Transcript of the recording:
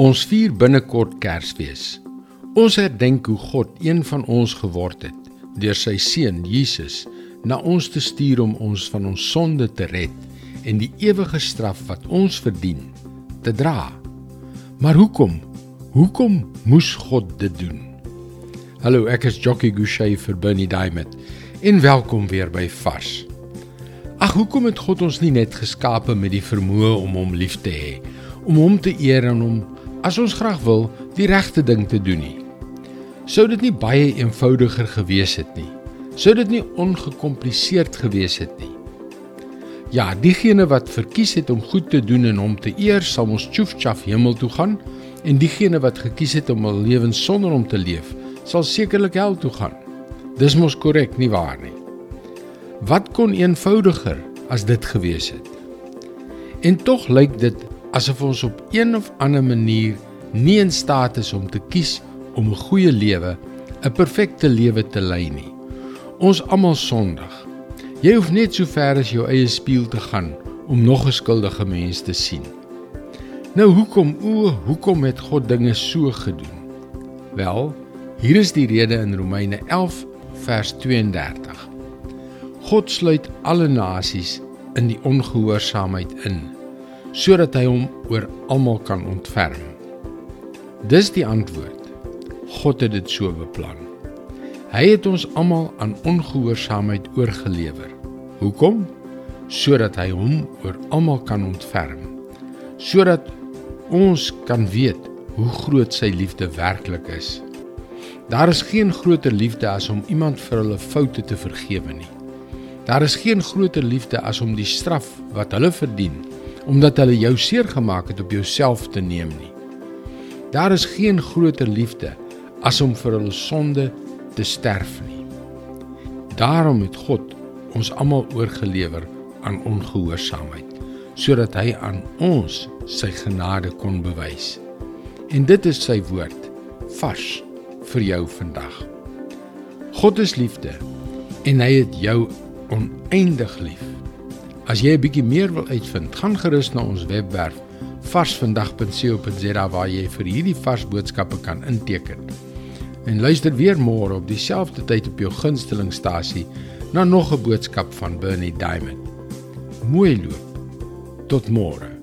Ons vier binnekort Kersfees. Ons herdenk hoe God een van ons geword het deur sy seun Jesus na ons te stuur om ons van ons sonde te red en die ewige straf wat ons verdien te dra. Maar hoekom? Hoekom moes God dit doen? Hallo, ek is Jockey Gouchee vir Bernie Diamond. En welkom weer by Vars. Ag, hoekom het God ons nie net geskape met die vermoë om hom lief te hê, om hom te eer en om as ons graag wil, die regte ding te doen nie? Sou dit nie baie eenvoudiger gewees het nie? Sou dit nie ongekompliseerd gewees het nie? Ja, diegene wat verkies het om goed te doen en hom te eer, sal mos tjoefchaf hemel toe gaan, en diegene wat gekies het om 'n lewe sonder hom te leef, sal sekerlik hel toe gaan. Dis mos korrek, nie waar nie? Wat kon eenvoudiger as dit gewees het? En tog lyk dit asof ons op een of ander manier nie in staat is om te kies om 'n goeie lewe, 'n perfekte lewe te lei nie. Ons almal sondig. Jy hoef net so ver as jou eie spieël te gaan om nog 'n skuldige mens te sien. Nou hoekom o, hoekom het God dinge so gedoen? Wel, hier is die rede in Romeine 11 vers 32. God sluit alle nasies in die ongehoorsaamheid in sodat hy hom oor almal kan ontferm. Dis die antwoord. God het dit so beplan. Hy het ons almal aan ongehoorsaamheid oorgelewer. Hoekom? Sodat hy hom oor almal kan ontferm. Sodat ons kan weet hoe groot sy liefde werklik is. Daar is geen groter liefde as om iemand vir hulle foute te vergewe nie. Daar is geen groter liefde as om die straf wat hulle verdien, omdat hulle jou seer gemaak het op jouself te neem nie. Daar is geen groter liefde as om vir hulle sonde te sterf nie. Daarom het God ons almal oorgelewer aan ongehoorsaamheid, sodat hy aan ons sy genade kon bewys. En dit is sy woord vars vir jou vandag. God is liefde en hy het jou oneindig lief. As jy 'n bietjie meer wil uitvind, gaan gerus na ons webwerf varsvandag.co.za waar jy vir hierdie vars boodskappe kan inteken. En luister weer môre op dieselfde tyd op jou gunstelingstasie na nog 'n boodskap van Bernie Diamond. Mooi loop. Tot môre.